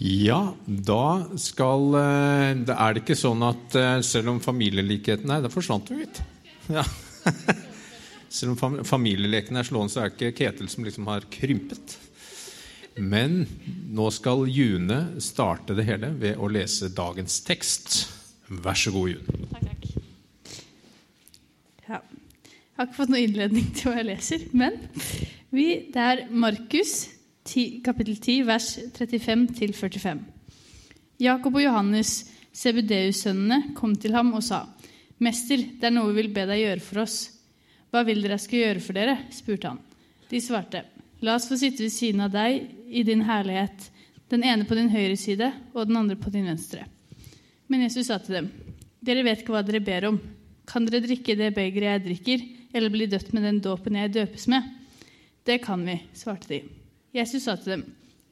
Ja, da skal eh, er det ikke sånn at eh, selv om familielikheten Nei, da forsvant hun, litt. Ja. Selv om fam familieleken er slående, så er det ikke Ketil som liksom har krympet. Men nå skal June starte det hele ved å lese dagens tekst. Vær så god, June. Takk, takk. Ja. Jeg har ikke fått noen innledning til hva jeg leser, men vi, det er Markus 10, kapittel 10, vers 35-45. Jakob og Johannes, Sebedeus-sønnene, kom til ham og sa, 'Mester, det er noe vi vil be deg gjøre for oss.' 'Hva vil dere jeg skal gjøre for dere?' spurte han. De svarte, 'La oss få sitte ved siden av deg i din herlighet, den ene på din høyre side og den andre på din venstre.' Men Jesus sa til dem, 'Dere vet ikke hva dere ber om. Kan dere drikke det begeret jeg drikker, eller bli dødt med den dåpen jeg døpes med?' 'Det kan vi', svarte de. Jesus sa til dem,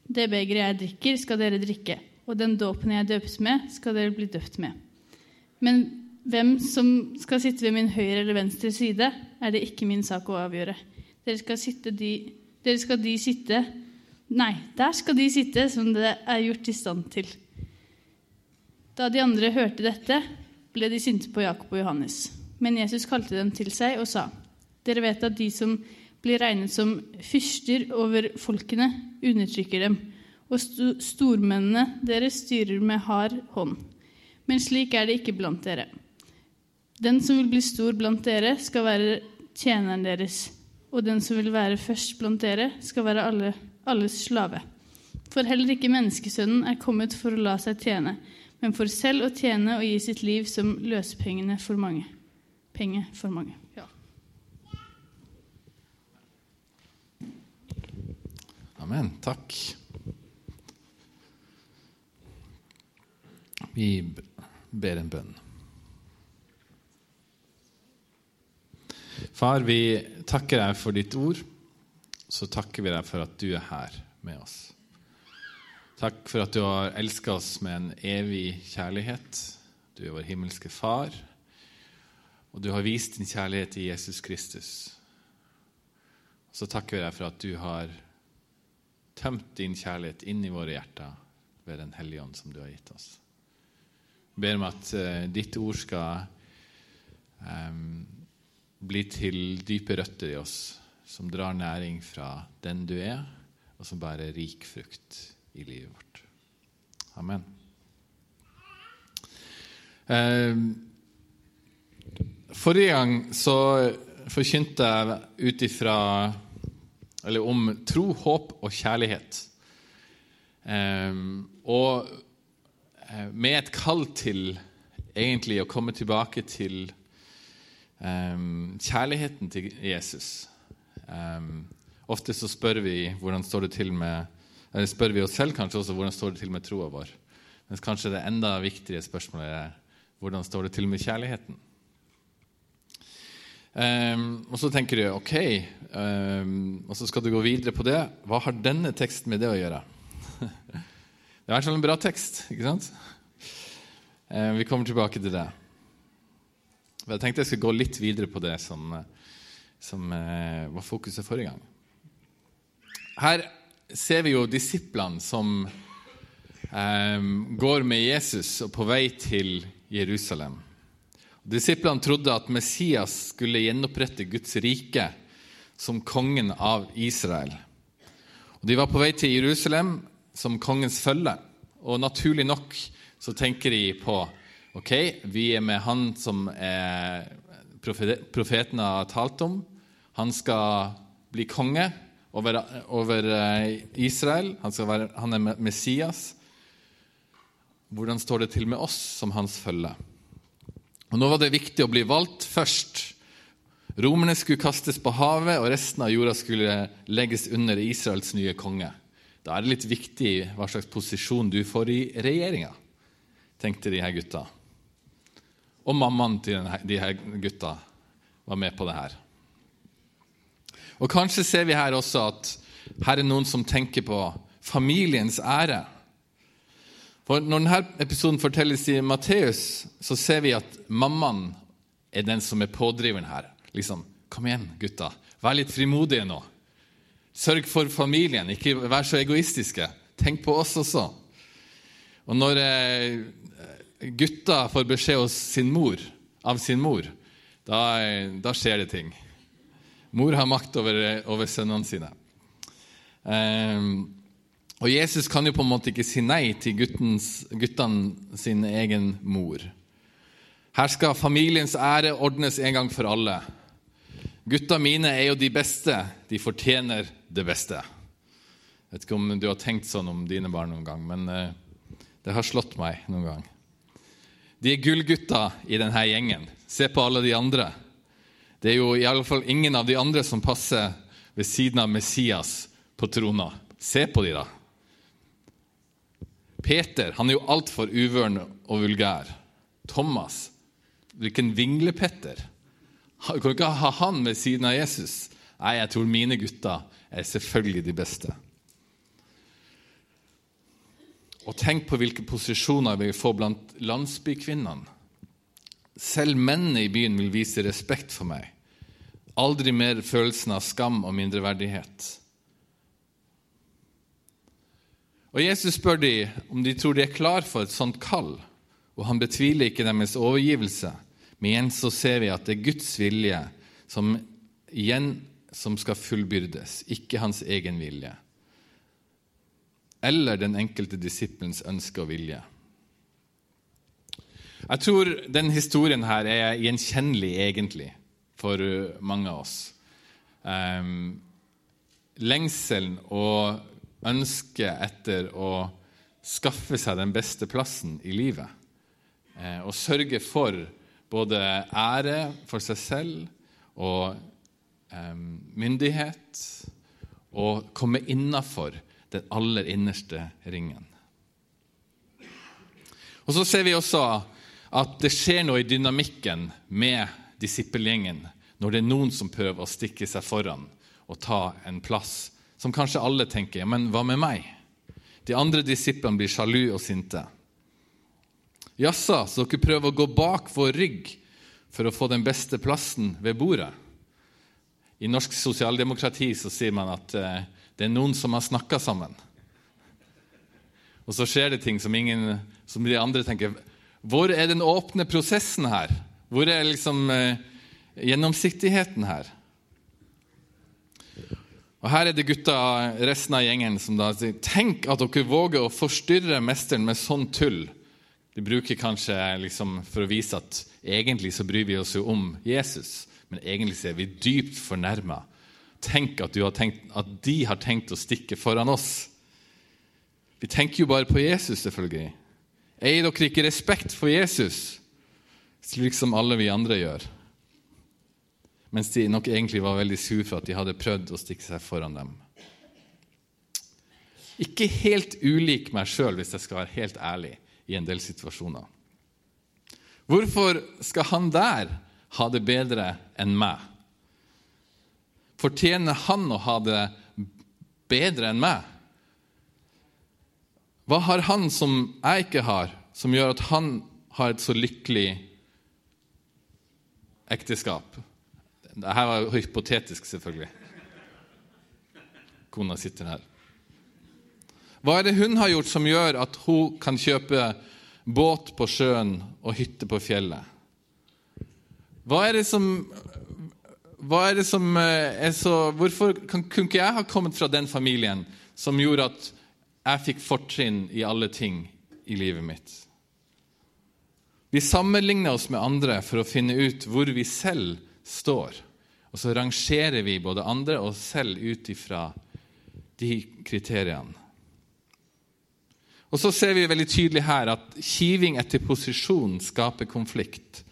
'Det begeret jeg drikker, skal dere drikke, og den dåpen jeg døpes med, skal dere bli døpt med.' Men hvem som skal sitte ved min høyre eller venstre side, er det ikke min sak å avgjøre. Dere skal, sitte de, dere skal de sitte Nei, der skal de sitte som det er gjort i stand til. Da de andre hørte dette, ble de sinte på Jakob og Johannes. Men Jesus kalte dem til seg og sa, Dere vet at de som blir regnet som fyrster over folkene, undertrykker dem, og sto stormennene deres styrer med hard hånd. Men slik er det ikke blant dere. Den som vil bli stor blant dere, skal være tjeneren deres, og den som vil være først blant dere, skal være alle, alles slave. For heller ikke menneskesønnen er kommet for å la seg tjene, men for selv å tjene og gi sitt liv som løsepengene for mange. Penge for mange. Amen. Takk. Vi ber en bønn. Far, vi takker deg for ditt ord. Så takker vi deg for at du er her med oss. Takk for at du har elska oss med en evig kjærlighet. Du er vår himmelske far, og du har vist din kjærlighet i Jesus Kristus. Så takker vi deg for at du har tømt din kjærlighet inn i våre hjerter ved Den hellige ånd som du har gitt oss. Jeg ber om at uh, ditt ord skal um, bli til dype røtter i oss, som drar næring fra den du er, og som bærer rik frukt i livet vårt. Amen. Uh, forrige gang så forkynte jeg ut ifra Eller om tro, håp og kjærlighet. Um, og med et kall til egentlig å komme tilbake til um, kjærligheten til Jesus. Um, ofte så spør vi med spør vi oss selv kanskje også hvordan står det til med troa vår. Mens kanskje det enda viktigere spørsmålet er hvordan står det til med kjærligheten. Um, og så tenker du ok, um, og så skal du gå videre på det. Hva har denne teksten med det å gjøre? det er i hvert fall en bra tekst. ikke sant? Um, vi kommer tilbake til det. Jeg tenkte jeg skulle gå litt videre på det som, som uh, var fokuset forrige gang. Her ser vi jo disiplene som går med Jesus og på vei til Jerusalem. Disiplene trodde at Messias skulle gjenopprette Guds rike som kongen av Israel. Og de var på vei til Jerusalem som kongens følge. Og naturlig nok så tenker de på ok, vi er med han som er profeten har talt om. Han skal bli konge over, over Israel. Han, være, han er Messias. Hvordan står det til med oss som hans følge? Og Nå var det viktig å bli valgt først. Romerne skulle kastes på havet, og resten av jorda skulle legges under Israels nye konge. Da er det litt viktig hva slags posisjon du får i regjeringa, tenkte de her gutta. Og mammaen til de her gutta var med på det her. Og Kanskje ser vi her også at her er noen som tenker på familiens ære. For Når denne episoden fortelles i Matteus, så ser vi at mammaen er den som er pådriveren her. Liksom, Kom igjen, gutta. Vær litt frimodige nå. Sørg for familien. Ikke vær så egoistiske. Tenk på oss også. Og når eh, gutta får beskjed sin mor, av sin mor, da, eh, da, skjer det ting. Mor har makt over, over sønnene sine. Eh, og Jesus kan jo på en måte ikke si nei til guttens, guttene sin egen mor. Her skal familiens ære ordnes en gang for alle. Gutta mine er jo de beste. De fortjener det beste. Jeg vet ikke om du har tenkt sånn om dine barn noen gang, men eh, det har slått meg noen gang. De er gullgutta i denne gjengen. Se på alle de andre. Det er jo i alle fall ingen av de andre som passer ved siden av Messias på trona. Se på de, da. Peter han er jo altfor uvøren og vulgær. Thomas Hvilken vinglepetter. Du kan ikke ha han ved siden av Jesus. Nei, jeg tror mine gutter er selvfølgelig de beste. Og tenk på hvilke posisjoner vi får blant landsbykvinnene. Selv mennene i byen vil vise respekt for meg. Aldri mer følelsen av skam og mindreverdighet. Og Jesus spør de om de tror de er klar for et sånt kall, og han betviler ikke deres overgivelse. Men igjen så ser vi at det er Guds vilje som igjen som skal fullbyrdes, ikke hans egen vilje. Eller den enkelte disippelens ønske og vilje. Jeg tror denne historien her er gjenkjennelig, egentlig, for mange av oss. Um, lengselen og ønsket etter å skaffe seg den beste plassen i livet. Eh, og sørge for både ære for seg selv og eh, myndighet. Og komme innafor den aller innerste ringen. Og Så ser vi også at det skjer noe i dynamikken med disippelgjengen når det er noen som prøver å stikke seg foran og ta en plass som kanskje alle tenker men hva med meg? De andre disiplene blir sjalu og sinte. Jaså, så dere prøver å gå bak vår rygg for å få den beste plassen ved bordet? I norsk sosialdemokrati så sier man at eh, det er noen som har snakka sammen. Og så skjer det ting som, ingen, som de andre tenker Hvor er den åpne prosessen her? Hvor er liksom eh, gjennomsiktigheten her? Og Her er det gutta, resten av gjengen, som da sier Tenk at dere våger å forstyrre mesteren med sånn tull. De bruker kanskje liksom for å vise at egentlig så bryr vi oss jo om Jesus, men egentlig så er vi dypt fornærma. Tenk at, tenkt, at, de har tenkt å stikke foran oss. Vi tenker jo bare på Jesus, selvfølgelig. Eier dere ikke respekt for Jesus, slik som alle vi andre gjør? Mens de nok egentlig var veldig sur for at de hadde prøvd å stikke seg foran dem. Ikke helt ulik meg sjøl, hvis jeg skal være helt ærlig, i en del situasjoner. Hvorfor skal han der ha det bedre enn meg? Fortjener han å ha det bedre enn meg? Hva har han som jeg ikke har, som gjør at han har et så lykkelig ekteskap? Dette var hypotetisk, selvfølgelig. Kona sitter her. Hva er det hun har gjort som gjør at hun kan kjøpe båt på sjøen og hytte på fjellet? Hva er det som, er det som eh, er så Hvorfor kan, kunne ikke jeg ha kommet fra den familien som gjorde at jeg fikk fortrinn i alle ting i livet mitt? Vi sammenligner oss med andre for å finne ut hvor vi selv står. Og så rangerer vi både andre og oss selv ut ifra de kriteriene. Og så ser vi veldig tydelig her at kiving etter posisjon skaper konflikt.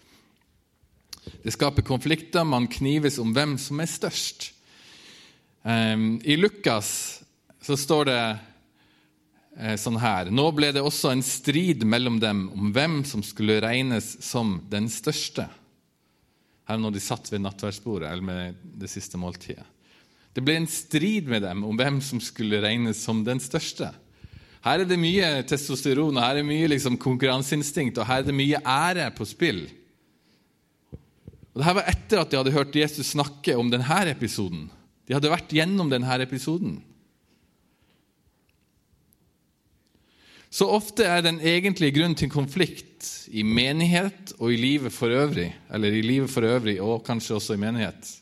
Det skaper konflikter, man knives om hvem som er størst. Um, I Lukas så står det eh, sånn her Nå ble det også en strid mellom dem om hvem som skulle regnes som den største her når de satt ved nattverdsbordet eller med det siste måltidet. Det ble en strid med dem om hvem som skulle regnes som den største. Her er det mye testosteron, og her er det mye liksom, konkurranseinstinkt, og her er det mye ære på spill. Og Dette var etter at de hadde hørt Jesus snakke om denne episoden. De hadde vært gjennom denne episoden. Så ofte er den egentlige grunnen til konflikt i menighet og i livet for øvrig, eller i livet for øvrig og kanskje også i menighet,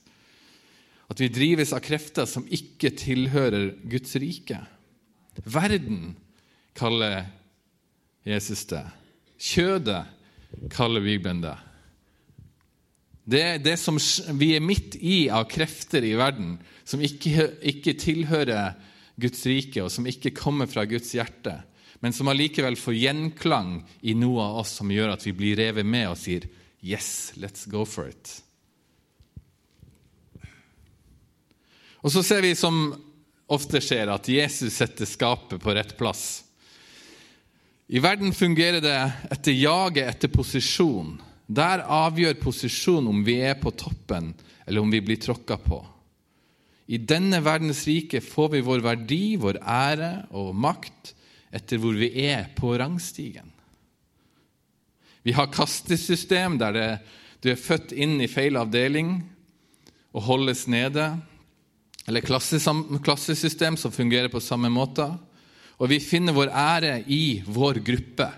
at vi drives av krefter som ikke tilhører Guds rike. Verden kaller Jesus det. Kjødet kaller Bibelen det. Det det som vi er midt i av krefter i verden, som ikke, ikke tilhører Guds rike, og som ikke kommer fra Guds hjerte, men som allikevel får gjenklang i noe av oss som gjør at vi blir revet med og sier 'Yes, let's go for it'. Og så ser vi, som ofte skjer, at Jesus setter skapet på rett plass. I verden fungerer det etter jaget etter posisjon. Der avgjør posisjon om vi er på toppen, eller om vi blir tråkka på. I denne verdens rike får vi vår verdi, vår ære og makt etter hvor vi er på rangstigen. Vi har kastesystem der det, du er født inn i feil avdeling og holdes nede. Eller klassesystem som fungerer på samme måte. Og vi finner vår ære i vår gruppe.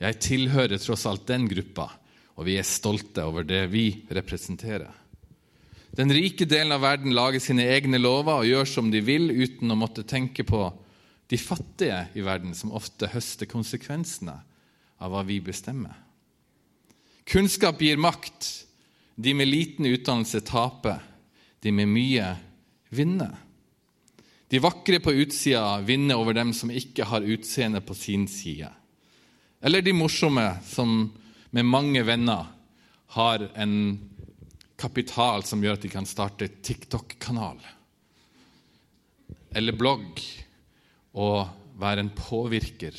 Jeg tilhører tross alt den gruppa, og vi er stolte over det vi representerer. Den rike delen av verden lager sine egne lover og gjør som de vil, uten å måtte tenke på de fattige i verden, som ofte høster konsekvensene av hva vi bestemmer. Kunnskap gir makt. De med liten utdannelse taper. De med mye vinner. De vakre på utsida vinner over dem som ikke har utseende på sin side. Eller de morsomme som med mange venner har en kapital som gjør at de kan starte TikTok-kanal eller blogg og være en påvirker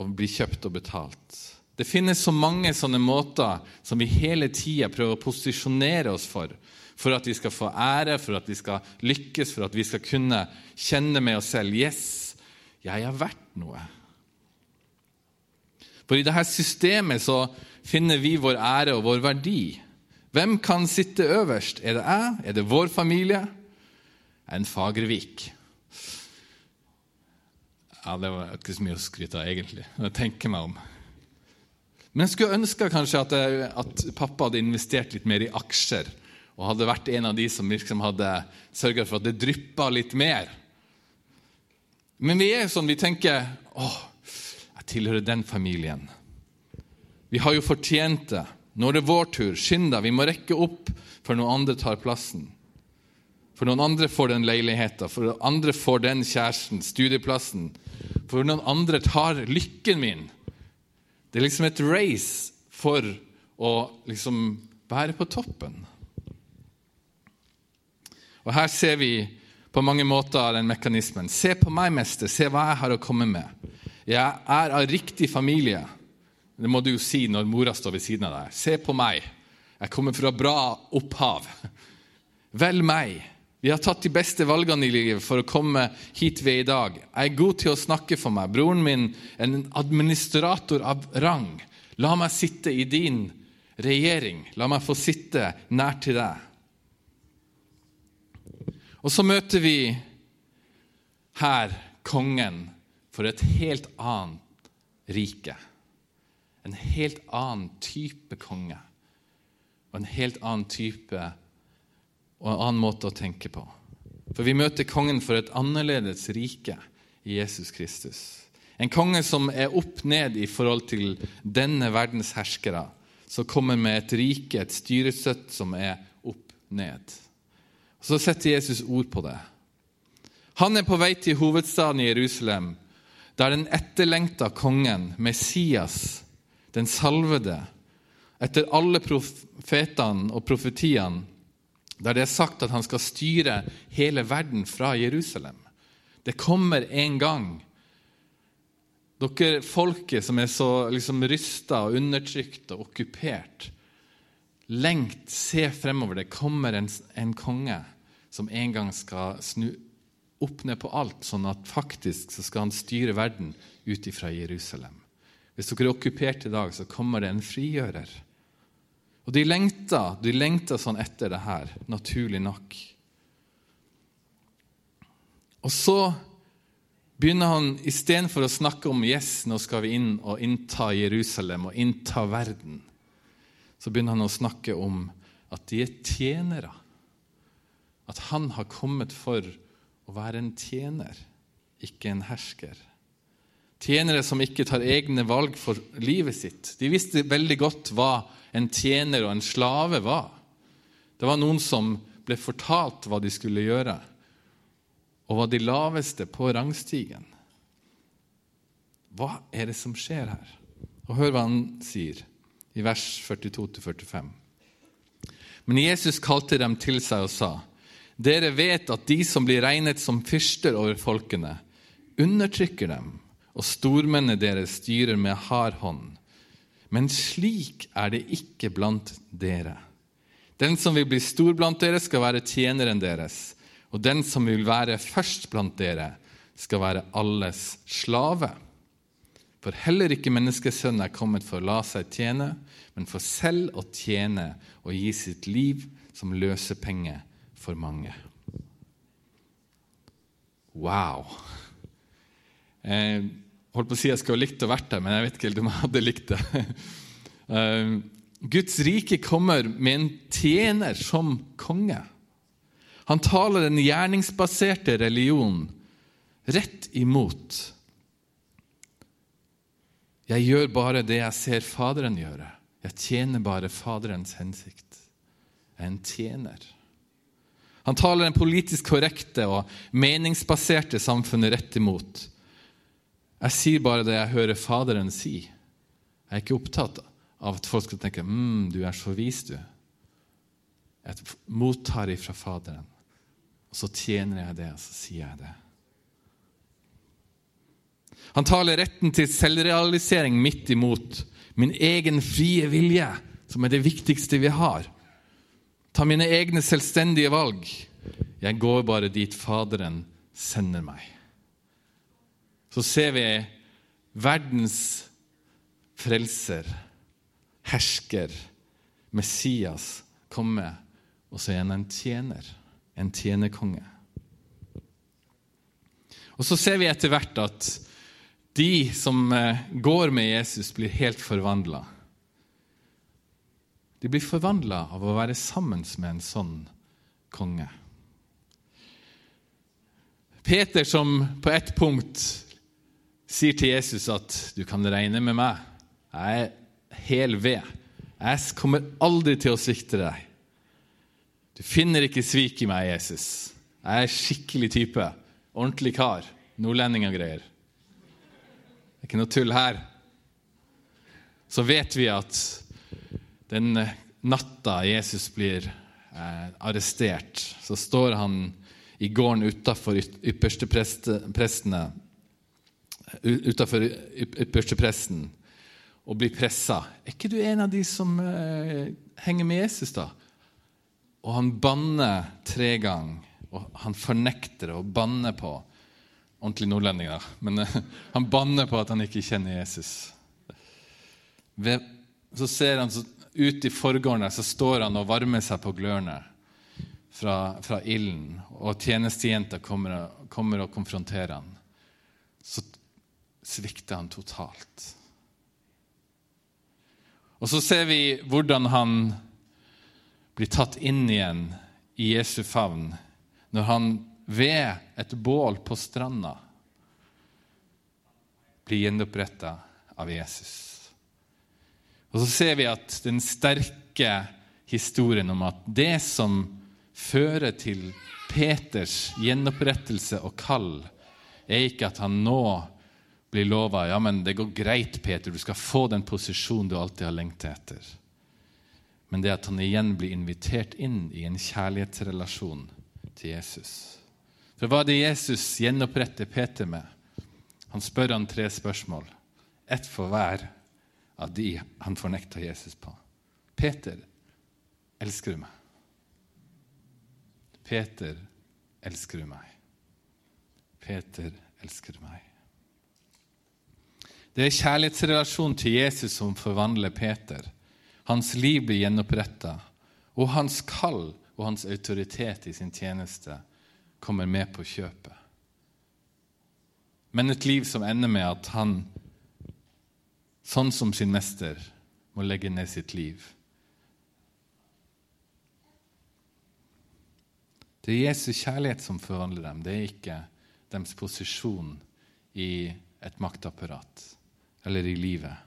og bli kjøpt og betalt. Det finnes så mange sånne måter som vi hele tida prøver å posisjonere oss for. For at vi skal få ære, for at vi skal lykkes, for at vi skal kunne kjenne med oss selv Yes, jeg har vært noe. For i dette systemet så finner vi vår ære og vår verdi. Hvem kan sitte øverst? Er det jeg? Er det vår familie? En Fagervik. Ja, Det var ikke så mye å skryte av, egentlig. Jeg tenker meg om. Men jeg skulle ønske kanskje at, jeg, at, pappa hadde investert litt mer i aksjer, og hadde vært en av de som liksom hadde sørga for at det dryppa litt mer. Men vi er sånn, vi tenker åh, jeg tilhører den familien. Vi har jo fortjent det. Nå er det vår tur. Skynd deg. Vi må rekke opp før noen andre tar plassen. For noen andre får den leiligheten, for noen andre får den kjæresten, studieplassen. For noen andre tar lykken min. Det er liksom et race for å liksom være på toppen. Og Her ser vi på mange måter den mekanismen. Se på meg, mester. Se hva jeg har å komme med. Jeg er av riktig familie. Det må du jo si når mora står ved siden av deg. Se på meg. Jeg kommer fra bra opphav. Vel meg. Vi har tatt de beste valgene i livet for å komme hit vi er i dag. Jeg er god til å snakke for meg. Broren min er en administrator av rang. La meg sitte i din regjering. La meg få sitte nær til deg. Og så møter vi her kongen for et helt annet rike en helt annen type konge. Og en helt annen type og en annen måte å tenke på. For vi møter kongen for et annerledes rike i Jesus Kristus. En konge som er opp ned i forhold til denne verdens herskere, som kommer med et rike, et styresett, som er opp ned. Så setter Jesus ord på det. Han er på vei til hovedstaden i Jerusalem, der den etterlengta kongen, Messias, den salvede, etter alle profetene og profetiene, der det er sagt at han skal styre hele verden fra Jerusalem. Det kommer en gang. Dere folket som er så liksom rysta og undertrykt og okkupert, lengt, se fremover. Det kommer en, en konge som en gang skal snu opp ned på alt, sånn at faktisk så skal han styre verden ut ifra Jerusalem. Hvis dere er okkupert i dag, så kommer det en frigjører. Og de lengta, de lengta sånn etter det her, naturlig nok. Og så begynner han istedenfor å snakke om yes, nå skal vi inn og innta Jerusalem og innta verden, så begynner han å snakke om at de er tjenere. At han har kommet for å være en tjener, ikke en hersker. Tjenere som ikke tar egne valg for livet sitt. De visste veldig godt hva en tjener og en slave var. Det var noen som ble fortalt hva de skulle gjøre, og var de laveste på rangstigen. Hva er det som skjer her? Og Hør hva han sier i vers 42-45. Men Jesus kalte dem til seg og sa:" Dere vet at de som blir regnet som fyrster over folkene, undertrykker dem og stormennene deres styrer med hard hånd. Men slik er det ikke blant dere. Den som vil bli stor blant dere, skal være tjeneren deres. Og den som vil være først blant dere, skal være alles slave. For heller ikke menneskesønnen er kommet for å la seg tjene, men for selv å tjene og gi sitt liv som løsepenge for mange. Wow! Eh, holdt på å si jeg skulle likt å vært der, men jeg vet ikke helt om jeg hadde likt det. Eh, Guds rike kommer med en tjener som konge. Han taler den gjerningsbaserte religion rett imot. Jeg gjør bare det jeg ser Faderen gjøre. Jeg tjener bare Faderens hensikt. Jeg er en tjener. Han taler den politisk korrekte og meningsbaserte samfunnet rett imot. Jeg sier bare det jeg hører Faderen si. Jeg er ikke opptatt av at folk skal tenke mm, du er så vis, du. Jeg mottar ifra Faderen, og så tjener jeg det, og så sier jeg det. Han taler retten til selvrealisering midt imot min egen frie vilje, som er det viktigste vi har. Ta mine egne selvstendige valg. Jeg går bare dit Faderen sender meg så ser vi verdens frelser, hersker, Messias, komme, og så er han en tjener, en tjenerkonge. Og Så ser vi etter hvert at de som eh, går med Jesus, blir helt forvandla. De blir forvandla av å være sammen med en sånn konge. Peter, som på ett punkt sier til Jesus at 'du kan regne med meg'. Jeg er hel ved. Jeg kommer aldri til å svikte deg. Du finner ikke svik i meg, Jesus. Jeg er skikkelig type. Ordentlig kar. Nordlending og greier. Det er ikke noe tull her. Så vet vi at den natta Jesus blir eh, arrestert, så står han i gården utafor yppersteprestene utafor ypperstepresten og blir pressa. Er ikke du en av de som eh, henger med Jesus, da? Og han banner tre ganger, og han fornekter og banner på Ordentlig nordlending, da. Men uh, han banner på at han ikke kjenner Jesus. Så ser han så, ut i forgården så står han og varmer seg på glørne fra, fra ilden. Og tjenestejenta kommer, kommer og konfronterer han. Så svikter han totalt. Og så ser vi hvordan han blir tatt inn igjen i Jesu favn når han ved et bål på stranda blir gjenoppretta av Jesus. Og så ser vi at den sterke historien om at det som fører til Peters gjenopprettelse og kall, er ikke at han nå blir lova ja, men det går greit, Peter, du skal få den posisjonen du alltid har lengtet etter. Men det at han igjen blir invitert inn i en kjærlighetsrelasjon til Jesus. For hva er det Jesus gjenoppretter Peter med? Han spør han tre spørsmål. Ett for hver av de han fornekta Jesus på. Peter, elsker du meg? Peter, elsker du meg? Peter, elsker du meg? Det er kjærlighetsrelasjonen til Jesus som forvandler Peter. Hans liv blir gjenoppretta, og hans kall og hans autoritet i sin tjeneste kommer med på kjøpet. men et liv som ender med at han, sånn som sin mester, må legge ned sitt liv. Det er Jesu kjærlighet som forvandler dem, det er ikke deres posisjon i et maktapparat eller i livet.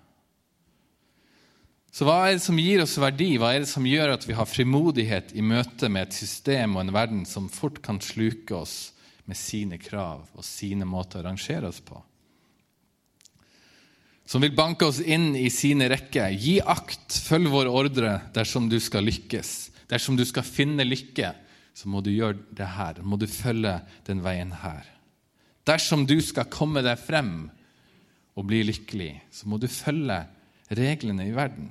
Så hva er det som gir oss verdi? Hva er det som gjør at vi har frimodighet i møte med et system og en verden som fort kan sluke oss med sine krav og sine måter å rangere oss på? Som vil banke oss inn i sine rekker. Gi akt, følg vår ordre dersom du skal lykkes. Dersom du skal finne lykke, så må du gjøre det her. Må du følge den veien her. Dersom du skal komme deg frem og bli lykkelig, så må du følge reglene i verden.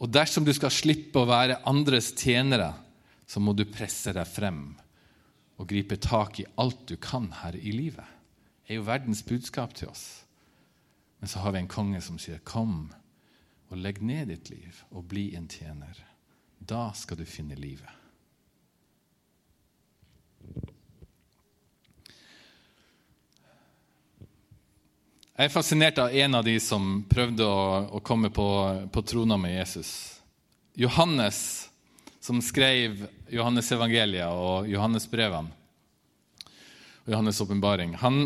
Og dersom du skal slippe å være andres tjenere, så må du presse deg frem og gripe tak i alt du kan her i livet. Det er jo verdens budskap til oss. Men så har vi en konge som sier, 'Kom og legg ned ditt liv og bli en tjener.' Da skal du finne livet. Jeg er fascinert av en av de som prøvde å, å komme på, på trona med Jesus. Johannes, som skrev Johannes evangeliet og Johannesbrevene og Johannes' åpenbaring. Han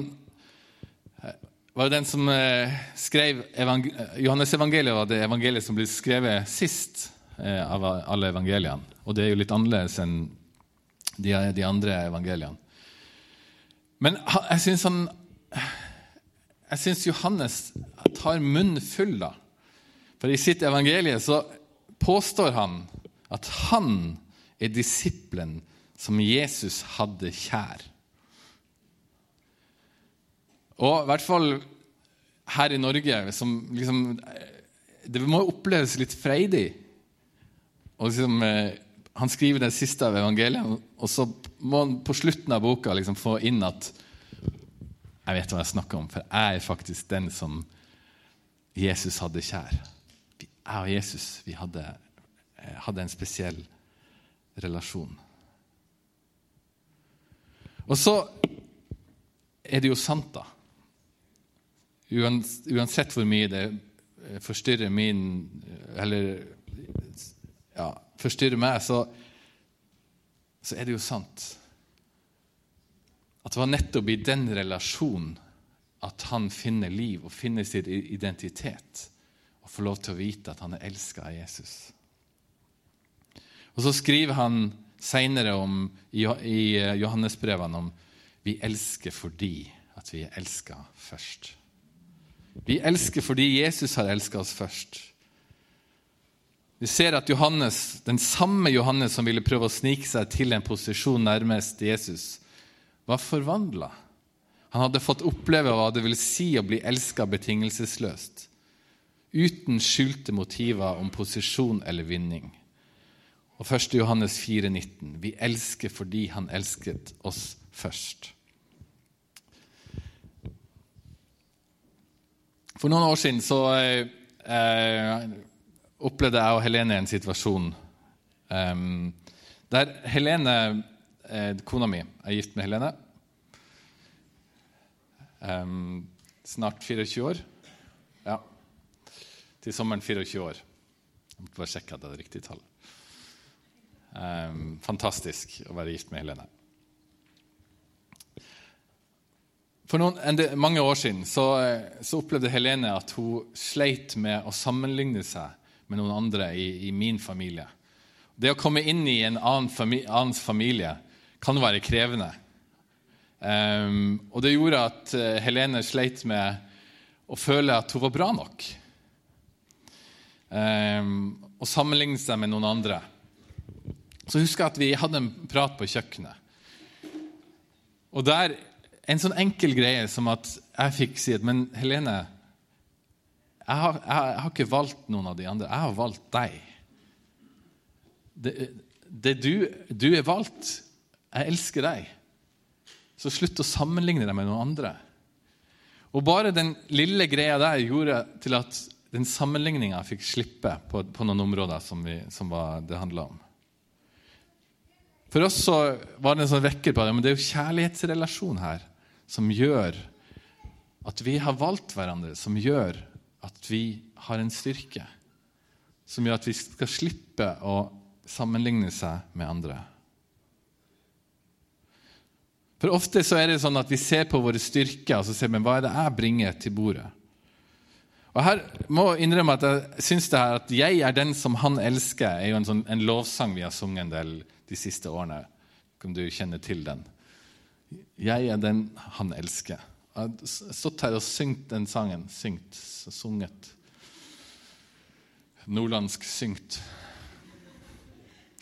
eh, var den som skrev skrev Johannes evangeliet var det evangeliet som ble skrevet sist eh, av alle evangeliene. Og det er jo litt annerledes enn de, andre evangeliene. Men jeg syns han jeg syns Johannes tar munnen full, da. For i sitt evangelie så påstår han at han er disippelen som Jesus hadde kjær. Og i hvert fall her i Norge som liksom, Det må oppleves litt freidig. Og liksom, eh, han skriver det siste av evangeliet, og så må han på slutten av boka liksom få inn at jeg vet hva jeg snakker om, for jeg er faktisk den som Jesus hadde kjær. Jeg og Jesus vi hadde, eh, hadde en spesiell relasjon. Og så er det jo sant, da. Uansett hvor mye det eh, forstyrrer min Eller ja, forstyrrer meg, så, så er det jo sant. At det var nettopp i den relasjonen at han finner liv og finner sin identitet og får lov til å vite at han er elska av Jesus. Og Så skriver han seinere i eh, Johannesbrevene om vi elsker fordi at vi er elska først. Vi elsker fordi Jesus har elska oss først. Vi ser at Johannes, den samme Johannes som ville prøve å snike seg til en posisjon nærmest Jesus, var forvandla. Han hadde fått oppleve hva det vil si å bli elska betingelsesløst, uten skjulte motiver om posisjon eller vinning. Og 1. Johannes 4,19.: Vi elsker fordi han elsket oss først. For noen år siden så eh, opplevde jeg og Helene en situasjon eh, der Helene kona mi er gift med Helene. Um, snart 24 år. Ja. Til sommeren 24 år. Jeg måtte bare sjekke at det er riktig tall. Um, fantastisk å være gift med Helene. For noen, mange år siden så, så, opplevde Helene at hun sleit med å sammenligne seg med noen andre i, i min familie. Det å komme inn i en annen familie, annens familie kan være krevende. Um, og det gjorde at uh, Helene sleit med å føle at hun var bra nok. Um, og sammenligne seg med noen andre. Så husker jeg at vi hadde en prat på kjøkkenet. Og der en sånn enkel greie som at jeg fikk si at Men Helene, jeg har, jeg, jeg har, ikke valgt noen av de andre. Jeg har valgt deg. Det, det du, du er valgt, 'Jeg elsker deg', så slutt å sammenligne deg med noen andre. Og Bare den lille greia der gjorde til at den sammenligninga fikk slippe på, på, noen områder som, vi, som var, det handla om. For oss så var det en sånn vekker på det, men det er jo kjærlighetsrelasjon her. som gjør at vi har valgt hverandre, som gjør at vi har en styrke. Som gjør at vi skal slippe å sammenligne seg med andre. For Ofte så er det sånn at vi ser på våre styrker og så ser vi hva er det jeg bringer til bordet. Og her må jeg innrømme at jeg syns det her at 'Jeg er den som han elsker' er jo en, sånn, en lovsang vi har sunget en del de siste årene. Om du kjenner til den. 'Jeg er den han elsker'. Jeg har stått her og syngt den sangen. Syngt, sunget. Nordlandsk syngt.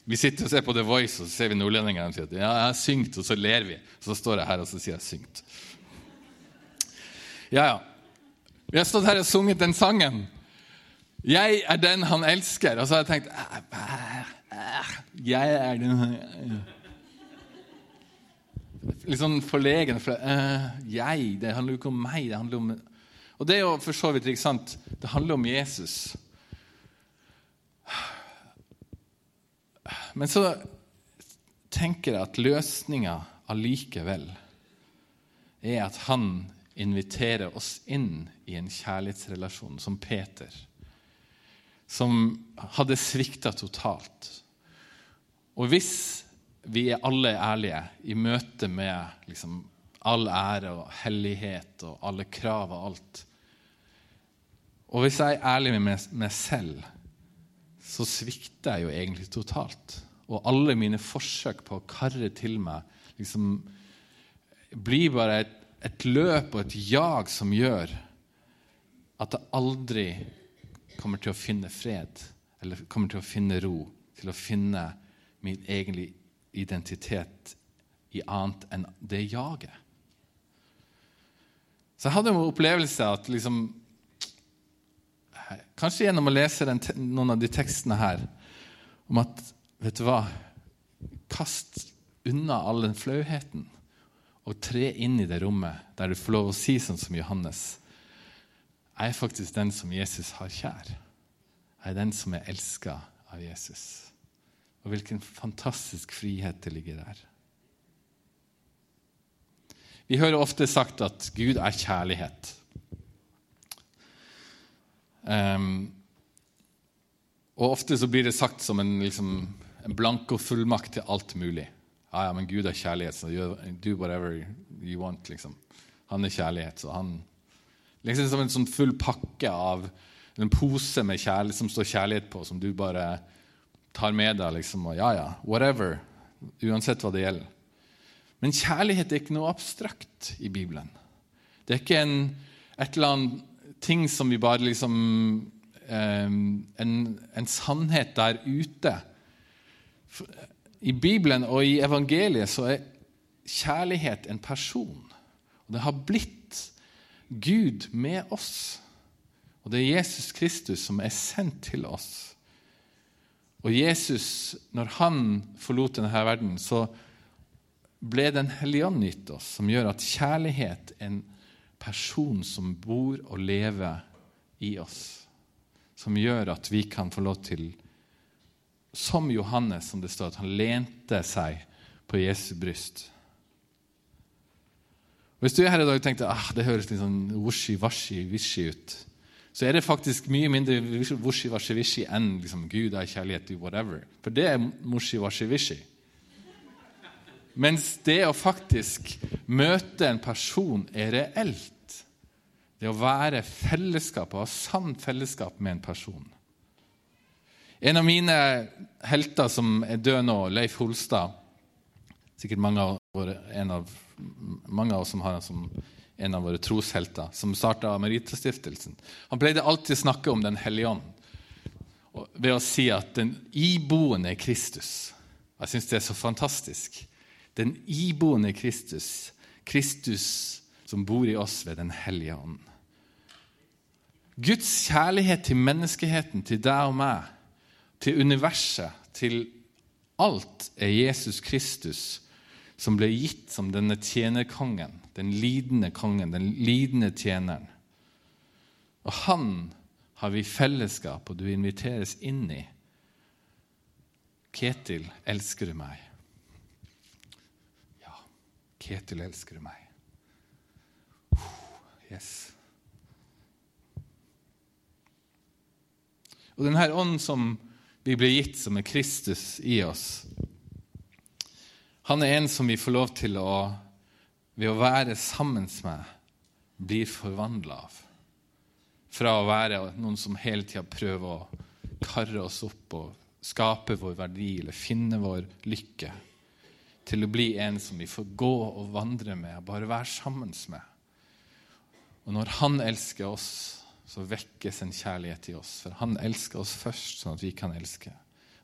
Vi sitter og ser på The Voice, og så ser vi nordlendingene sier at ja, jeg har syngt, og så ler vi. Så står jeg her og så sier jeg 'syngt'. Ja, ja. Vi har stått her og sunget den sangen. 'Jeg er den han elsker'. Og så har jeg tenkt Jeg er den han Litt sånn forlegen. For, uh, jeg, det handler jo ikke om meg. det handler om... Og det er jo for så vidt ikke sant. Det handler om Jesus. Men så tenker jeg at løsninga allikevel er at han inviterer oss inn i en kjærlighetsrelasjon, som Peter, som hadde svikta totalt. Og hvis vi er alle ærlige i møte med liksom, all ære og hellighet og alle krav og alt Og hvis jeg er ærlig med meg selv, så svikter jeg jo egentlig totalt. Og alle mine forsøk på å karre til meg liksom blir bare et, et løp og et jag som gjør at jeg aldri kommer til å finne fred eller kommer til å finne ro, til å finne min egen identitet i annet enn det jaget. Så jeg hadde en opplevelse at liksom Kanskje gjennom å lese den, noen av de tekstene her om at Vet du hva? Kast unna all den flauheten og tre inn i det rommet der du får lov å si sånn som Johannes. Jeg er faktisk den som Jesus har kjær. Jeg er den som er elska av Jesus. Og hvilken fantastisk frihet det ligger der. Vi hører ofte sagt at Gud er kjærlighet. Um, og ofte så blir det sagt som en, liksom, en blankofullmakt til alt mulig. Ja, ja, men Gud er kjærlighet, så do whatever you want, liksom. Han er kjærlighet, så han Liksom som en sånn full pakke av en pose med kjærlighet som står kjærlighet på, som du bare tar med deg, liksom, og ja, ja, whatever. Uansett hva det gjelder. Men kjærlighet er ikke noe abstrakt i Bibelen. Det er ikke en, et eller annet ting som vi bare liksom en, en sannhet der ute. I Bibelen og i evangeliet så er kjærlighet en person. Og det har blitt Gud med oss. Og det er Jesus Kristus som er sendt til oss. Og Jesus, når han forlot denne verden, så ble Den hellige ånd gitt oss, som gjør at kjærlighet er en person som bor og lever i oss. Som gjør at vi kan få lov til, som Johannes, som det står, at han lente seg på Jesu bryst. Hvis du er her i dag tenkte ah, det høres litt sånn washy-washy-wishy ut, så er det faktisk mye mindre washy-washy-wishy enn liksom, Gud er kjærlighet, whatever. For det er washy-washy-wishy. Mens det å faktisk møte en person er reelt. Det å være fellesskap og ha sant fellesskap med en person. En av mine helter som er død nå, Leif Holstad Sikkert mange av, våre, av, mange av oss som har ham som en av våre troshelter, som starta Maritastiftelsen. Han pleide alltid å snakke om Den hellige ånd ved å si at den iboende er Kristus. Jeg syns det er så fantastisk. Den iboende Kristus, Kristus som bor i oss ved Den hellige ånd. Guds kjærlighet til menneskeheten, til deg og meg, til universet, til alt, er Jesus Kristus, som ble gitt som denne tjenerkongen, den lidende kongen, den lidende tjeneren. Og han har vi fellesskap, og du inviteres inn i. Ketil, elsker du meg? Ketil, elsker du meg? Yes. Og denne ånden som vi blir gitt, som er Kristus i oss, han er en som vi får lov til å, ved å være sammen med, blir forvandla av. Fra å være noen som hele tida prøver å karre oss opp og skape vår verdi eller finne vår lykke, til å bli en som vi får gå og vandre med bare være sammen med. Og når Han elsker oss, så vekkes en kjærlighet i oss. For Han elsker oss først, sånn at vi kan elske.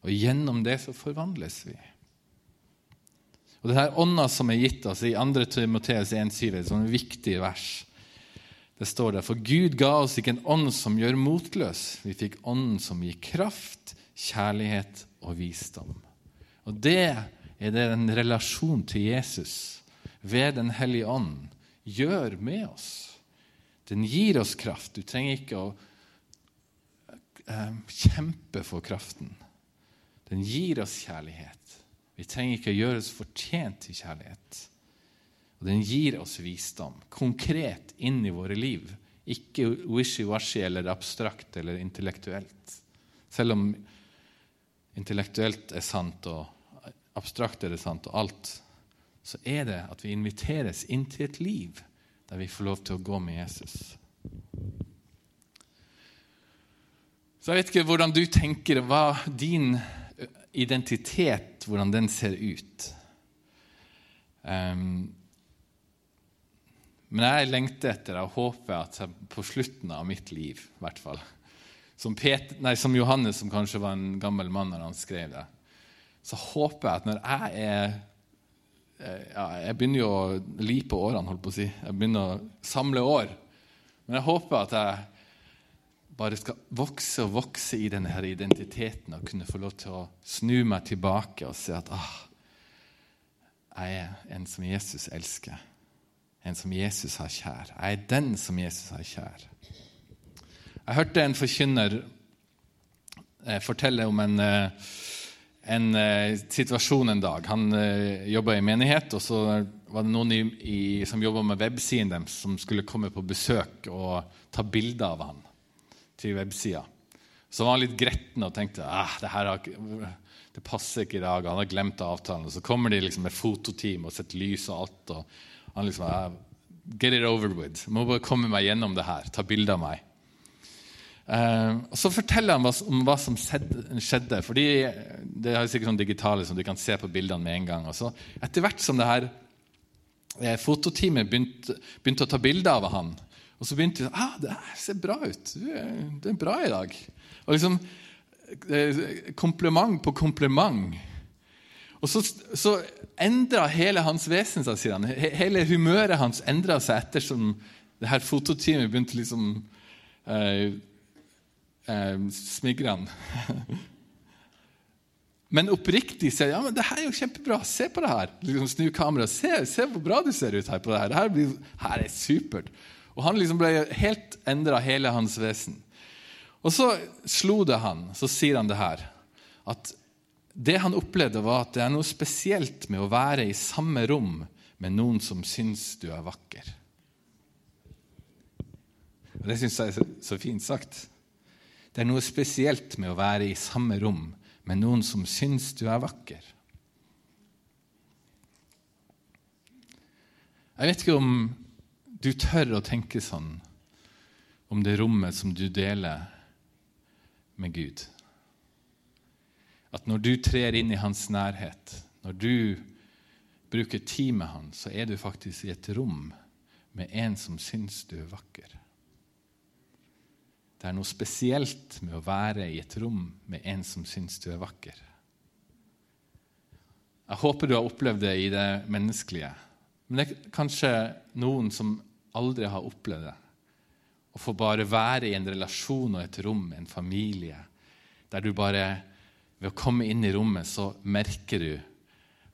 Og gjennom det så forvandles vi. Og det her ånda som er gitt oss i 2. Timoteus 1,7, et sånn viktig vers, det står der For Gud ga oss ikke en ånd som gjør motløs. Vi fikk ånden som gir kraft, kjærlighet og visdom. Og det er det en relasjon til Jesus ved Den hellige ånd gjør med oss. Den gir oss kraft. Du trenger ikke å eh, kjempe for kraften. Den gir oss kjærlighet. Vi trenger ikke å gjøre oss fortjent til kjærlighet. Og den gir oss visdom, konkret inn i våre liv. Ikke wishy-washy eller abstrakt eller intellektuelt. Selv om intellektuelt er sant og abstrakt er det sant og alt, så er det at vi inviteres inn til et liv der vi får lov til å gå med Jesus. Så jeg vet ikke hvordan du tenker, hva din identitet, hvordan den ser ut. Um, men jeg lengter etter og håper at jeg på slutten av mitt liv, i hvert fall som, Peter, nei, som Johannes, som kanskje var en gammel mann når han skrev det, så håper jeg at når jeg er ja, Jeg begynner jo å li på årene, holdt på å si. Jeg begynner å samle år. Men jeg håper at jeg bare skal vokse og vokse i denne her identiteten og kunne få lov til å snu meg tilbake og se at ah, jeg er en som Jesus elsker. En som Jesus har kjær. Jeg er den som Jesus har kjær. Jeg hørte en forkynner eh, fortelle om en eh, en eh, situasjon en dag. Han eh, jobba i menighet, og så var det noen i, i, som jobba med websiden deres, som skulle komme på besøk og ta bilde av han til websida. Så var han litt gretten og tenkte ah, det, her har, det passer ikke i dag. Han har glemt avtalen. Og så kommer de liksom med fototeam og setter lys og alt. og han liksom, ah, Get it over with. Må bare komme meg gjennom det her. Ta bilde av meg. Uh, og Så forteller han om hva som skjedde. fordi Det er sikkert sånn digitale som du kan se på bildene med en gang. Og så Etter hvert som det her eh, fototeamet begynte, begynte, å ta bilder av han, og så begynte de ah, det ser bra ut. Du er, er bra i dag. Og liksom eh, Kompliment på kompliment. Og så, så endra hele hans vesen seg, sier han. Hele humøret hans endra seg ettersom det her fototeamet begynte liksom eh, eh, smigrende. Men oppriktig sier ja, men det her er jo kjempebra. Se på det her. Liksom Snu kameraet. Se, se, hvor bra du ser ut her på det her. Det her, blir, her er supert. Og han liksom ble helt endra, hele hans vesen. Og så slo det han, så sier han det her, at det han opplevde, var at det er noe spesielt med å være i samme rom med noen som syns du er vakker. Og Det syns jeg er så fint sagt. Det er noe spesielt med å være i samme rom med noen som syns du er vakker. Jeg vet ikke om du tør å tenke sånn om det rommet som du deler med Gud. At når du trer inn i hans nærhet, når du bruker tid med han, så er du faktisk i et rom med en som syns du er vakker. Det er noe spesielt med å være i et rom med en som syns du er vakker. Jeg håper du har opplevd det i det menneskelige. Men det er kanskje noen som aldri har opplevd det. Å få bare være i en relasjon og et rom, en familie, der du bare Ved å komme inn i rommet så merker du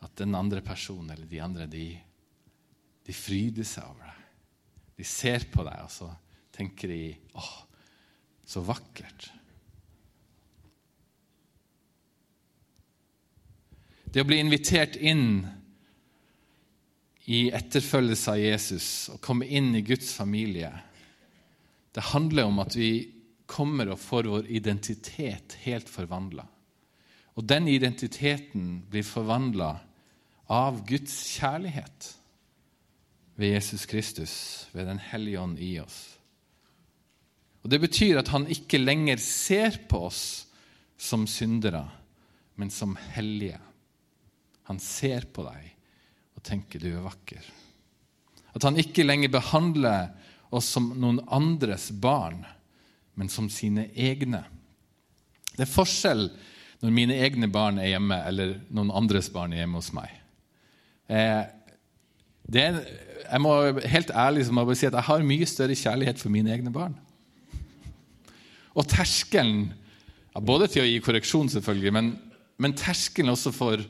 at den andre personen eller de andre, de, de fryder seg over deg. De ser på deg, og så tenker de åh, så vakkert. Det å bli invitert inn i etterfølgelse av Jesus og komme inn i Guds familie Det handler om at vi kommer og får vår identitet helt forvandla. Og den identiteten blir forvandla av Guds kjærlighet ved Jesus Kristus, ved Den hellige ånd i oss. Og Det betyr at han ikke lenger ser på oss som syndere, men som hellige. Han ser på deg og tenker du er vakker. At han ikke lenger behandler oss som noen andres barn, men som sine egne. Det er forskjell når mine egne barn er hjemme, eller noen andres barn er hjemme hos meg. Eh, er, jeg må helt ærlig må jeg si at jeg har mye større kjærlighet for mine egne barn. Og terskelen ja, Både til å gi korreksjon, selvfølgelig, men, men terskelen også for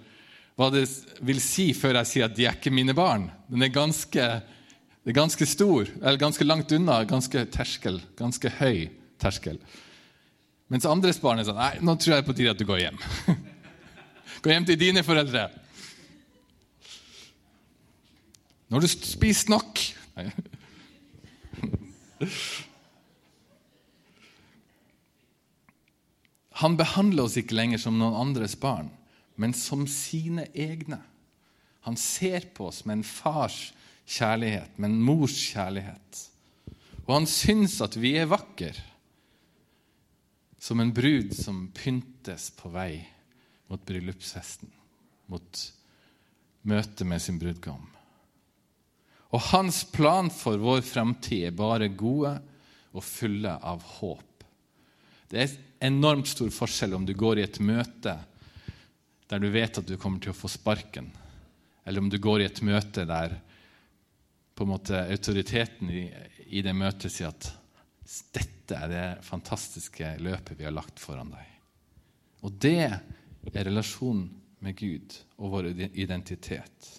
hva det vil si før jeg sier at de er ikke mine barn, den er ganske, er ganske stor, eller ganske langt unna, ganske terskel, ganske høy terskel. Mens andres barn er sånn Nei, nå tror jeg det er på tide at du går hjem. Gå hjem til dine foreldre. Nå har du spist nok. Han behandler oss ikke lenger som noen andres barn, men som sine egne. Han ser på oss med en fars kjærlighet, med en mors kjærlighet. Og han syns at vi er vakre som en brud som pyntes på vei mot bryllupsfesten, mot møtet med sin brudgom. Og hans plan for vår fremtid er bare gode og fulle av håp. Det er enormt stor forskjell om du går i et møte der du vet at du kommer til å få sparken, eller om du går i et møte der på en måte autoriteten i, i det møtet sier at dette er det fantastiske løpet vi har lagt foran deg. Og det er relasjonen med Gud og vår identitet.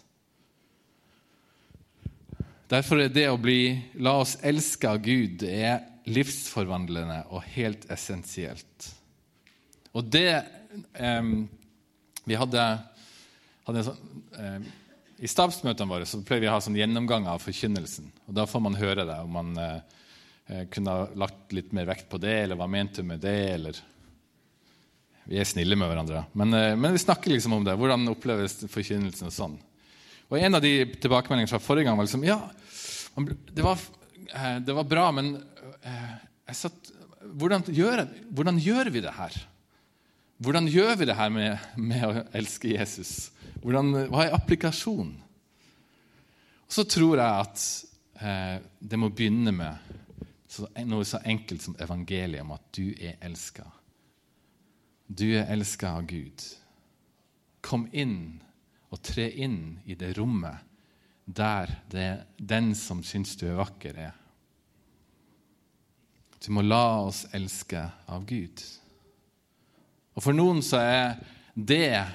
Derfor er det å bli la oss elske av Gud det er livsforvandlende og helt essensielt. Og det eh, Vi hadde, hadde sånn, eh, I stabsmøtene våre så pleier vi å ha sånn gjennomgang av forkynnelsen. og Da får man høre det. om man eh, Eh, kunne ha lagt litt mer vekt på det, eller hva mente du med det? eller... Vi er snille med hverandre. Men, eh, men, vi snakker liksom om det. Hvordan oppleves forkynnelsen? og sånn. Og En av de tilbakemeldingene fra forrige gang var liksom Ja, det var, eh, det var bra, men satt, hvordan, gjør, hvordan, gjør, vi det her? Hvordan gjør vi det her med, med å elske Jesus? Hvordan, hva er applikasjonen? Så tror jeg at eh, det må begynne med så noe så enkelt som evangeliet om at du er elska. Du er elska av Gud. Kom inn og tre inn i det rommet der det den som syns du er vakker, er. Du må la oss elske av Gud. Og For noen så er det,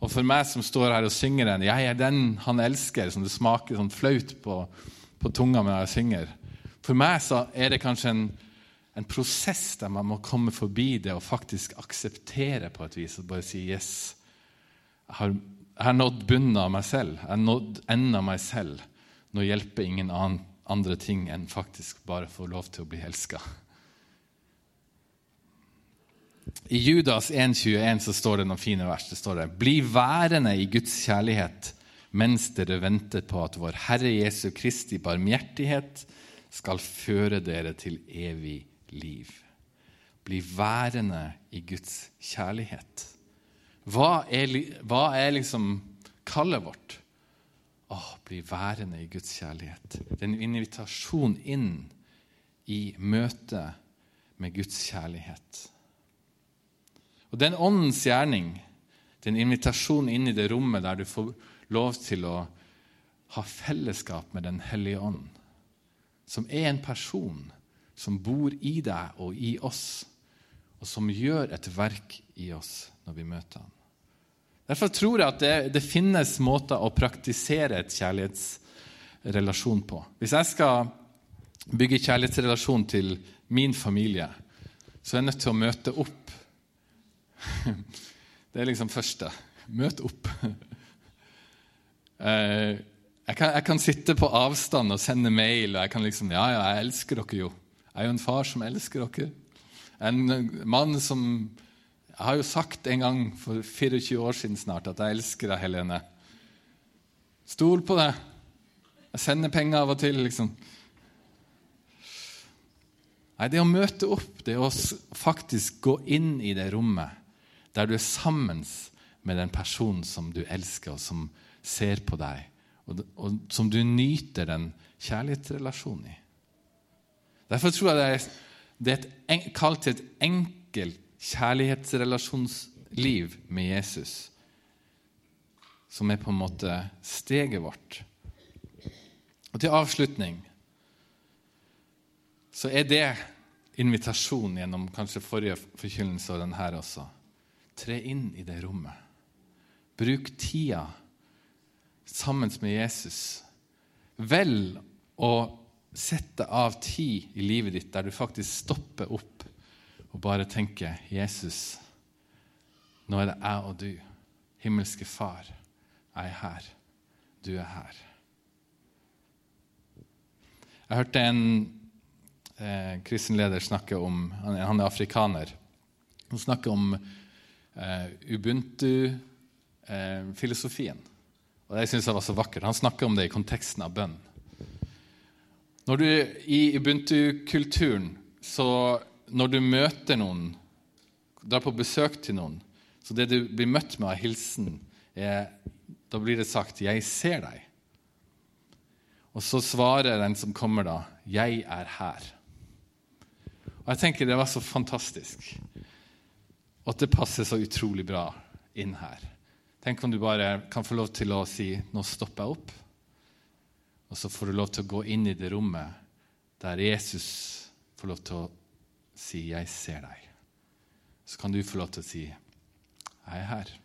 og for meg som står her og synger den, jeg er den han elsker, som det smaker sånn flaut på, på tunga når jeg synger. For meg så er det kanskje en, en, prosess der man må komme forbi det og faktisk akseptere på et vis og bare si yes. Jeg har, jeg har nådd bunnen av meg selv. Jeg har nådd enden av meg selv. Nå hjelper ingen annen, andre ting enn faktisk bare få lov til å bli elska. I Judas 1,21 så står det noen fine vers. Det står det, Bli værende i Guds kjærlighet mens dere venter på at vår Herre Jesu Kristi barmhjertighet skal føre dere til evig liv. Bli værende i Guds kjærlighet. Hva er, hva er liksom kallet vårt? Åh, bli værende i Guds kjærlighet. Det er en invitasjon inn i møte med Guds kjærlighet. Og den åndens gjerning, det er en invitasjon inn i det rommet der du får lov til å ha fellesskap med Den hellige ånd som er en person som bor i deg og i oss, og som gjør et verk i oss når vi møter ham. Derfor tror jeg at det, det finnes måter å praktisere et kjærlighetsrelasjon på. Hvis jeg skal bygge kjærlighetsrelasjon til min familie, så er jeg nødt til å møte opp. Det er liksom første. Møt opp. Eh, jeg kan, jeg kan, sitte på avstand og sende mail, og jeg kan liksom Ja, ja, jeg elsker dere jo. Jeg er jo en far som elsker dere. En mann som Jeg har jo sagt en gang for 24 år siden snart at jeg elsker deg, Helene. Stol på det. Jeg sender penger av og til, liksom. Nei, det å møte opp, det å faktisk gå inn i det rommet der du er sammen med den personen som du elsker, og som ser på deg, og, og som du nyter den kjærlighetsrelasjonen i. Derfor tror jeg det er, det er et, kalt et enkelt kjærlighetsrelasjonsliv med Jesus, som er på en måte steget vårt. Og til avslutning så er det invitasjon gjennom kanskje forrige forkynnelse og den her også. Tre inn i det rommet. Bruk tida sammen med Jesus. Vel å sette av tid i livet ditt der du faktisk stopper opp og bare tenke 'Jesus, nå er det jeg og du. Himmelske Far, jeg er her. Du er her.' Jeg hørte en eh, kristen leder snakke om Han, han er afrikaner. Han snakker om eh, Ubuntu-filosofien. Eh, og Det syns jeg var så vakkert. Han snakker om det i konteksten av bønn. Når du I Ubuntu-kulturen så når du møter noen, drar på besøk til noen, så det du blir møtt med av hilsen, er Da blir det sagt 'Jeg ser deg'. Og så svarer den som kommer, da, 'Jeg er her'. Og Jeg tenker det var så fantastisk. Og at det passer så utrolig bra inn her. Tenk om du bare kan få lov til å si 'Nå stopper jeg opp'. Og så får du lov til å gå inn i det rommet der Jesus får lov til å si 'Jeg ser deg', så kan du få lov til å si 'Jeg er her'.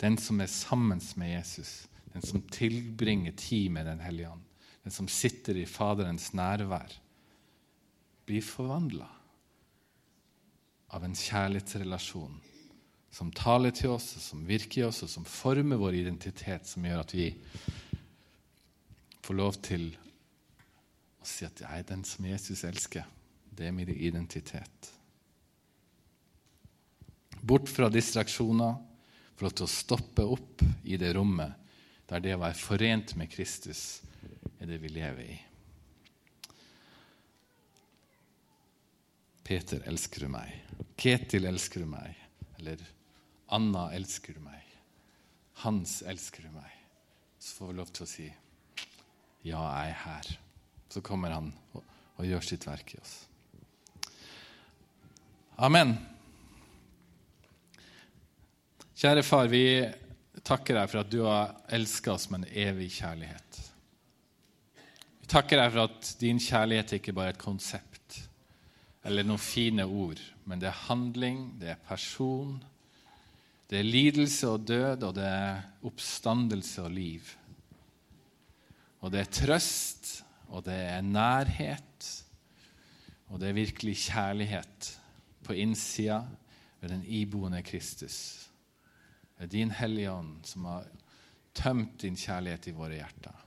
Den som er sammen med Jesus, den som tilbringer tid med Den hellige ånd, den som sitter i Faderens nærvær, blir forvandla av en kjærlighetsrelasjon som taler til oss, som virker i oss, og som former vår identitet, som gjør at vi får lov til å si at jeg er den som Jesus elsker. Det er min identitet. Bort fra distraksjoner, for å stoppe opp i det rommet der det å være forent med Kristus er det vi lever i. Peter, elsker du meg? Ketil, elsker du meg? Eller Anna, elsker du meg? Hans, elsker du meg? Så får vi lov til å si ja, jeg er her. Så kommer han og, og gjør sitt verk i oss. Amen. Kjære far, vi takker deg for at du har elska oss med en evig kjærlighet. Vi takker deg for at din kjærlighet ikke bare er et konsept eller noen fine ord, men det er handling, det er person, det er lidelse og død, og det er oppstandelse og liv. Og det er trøst, og det er nærhet, og det er virkelig kjærlighet på innsida ved den iboende Kristus. Det er din Hellige Ånd som har tømt din kjærlighet i våre hjerter.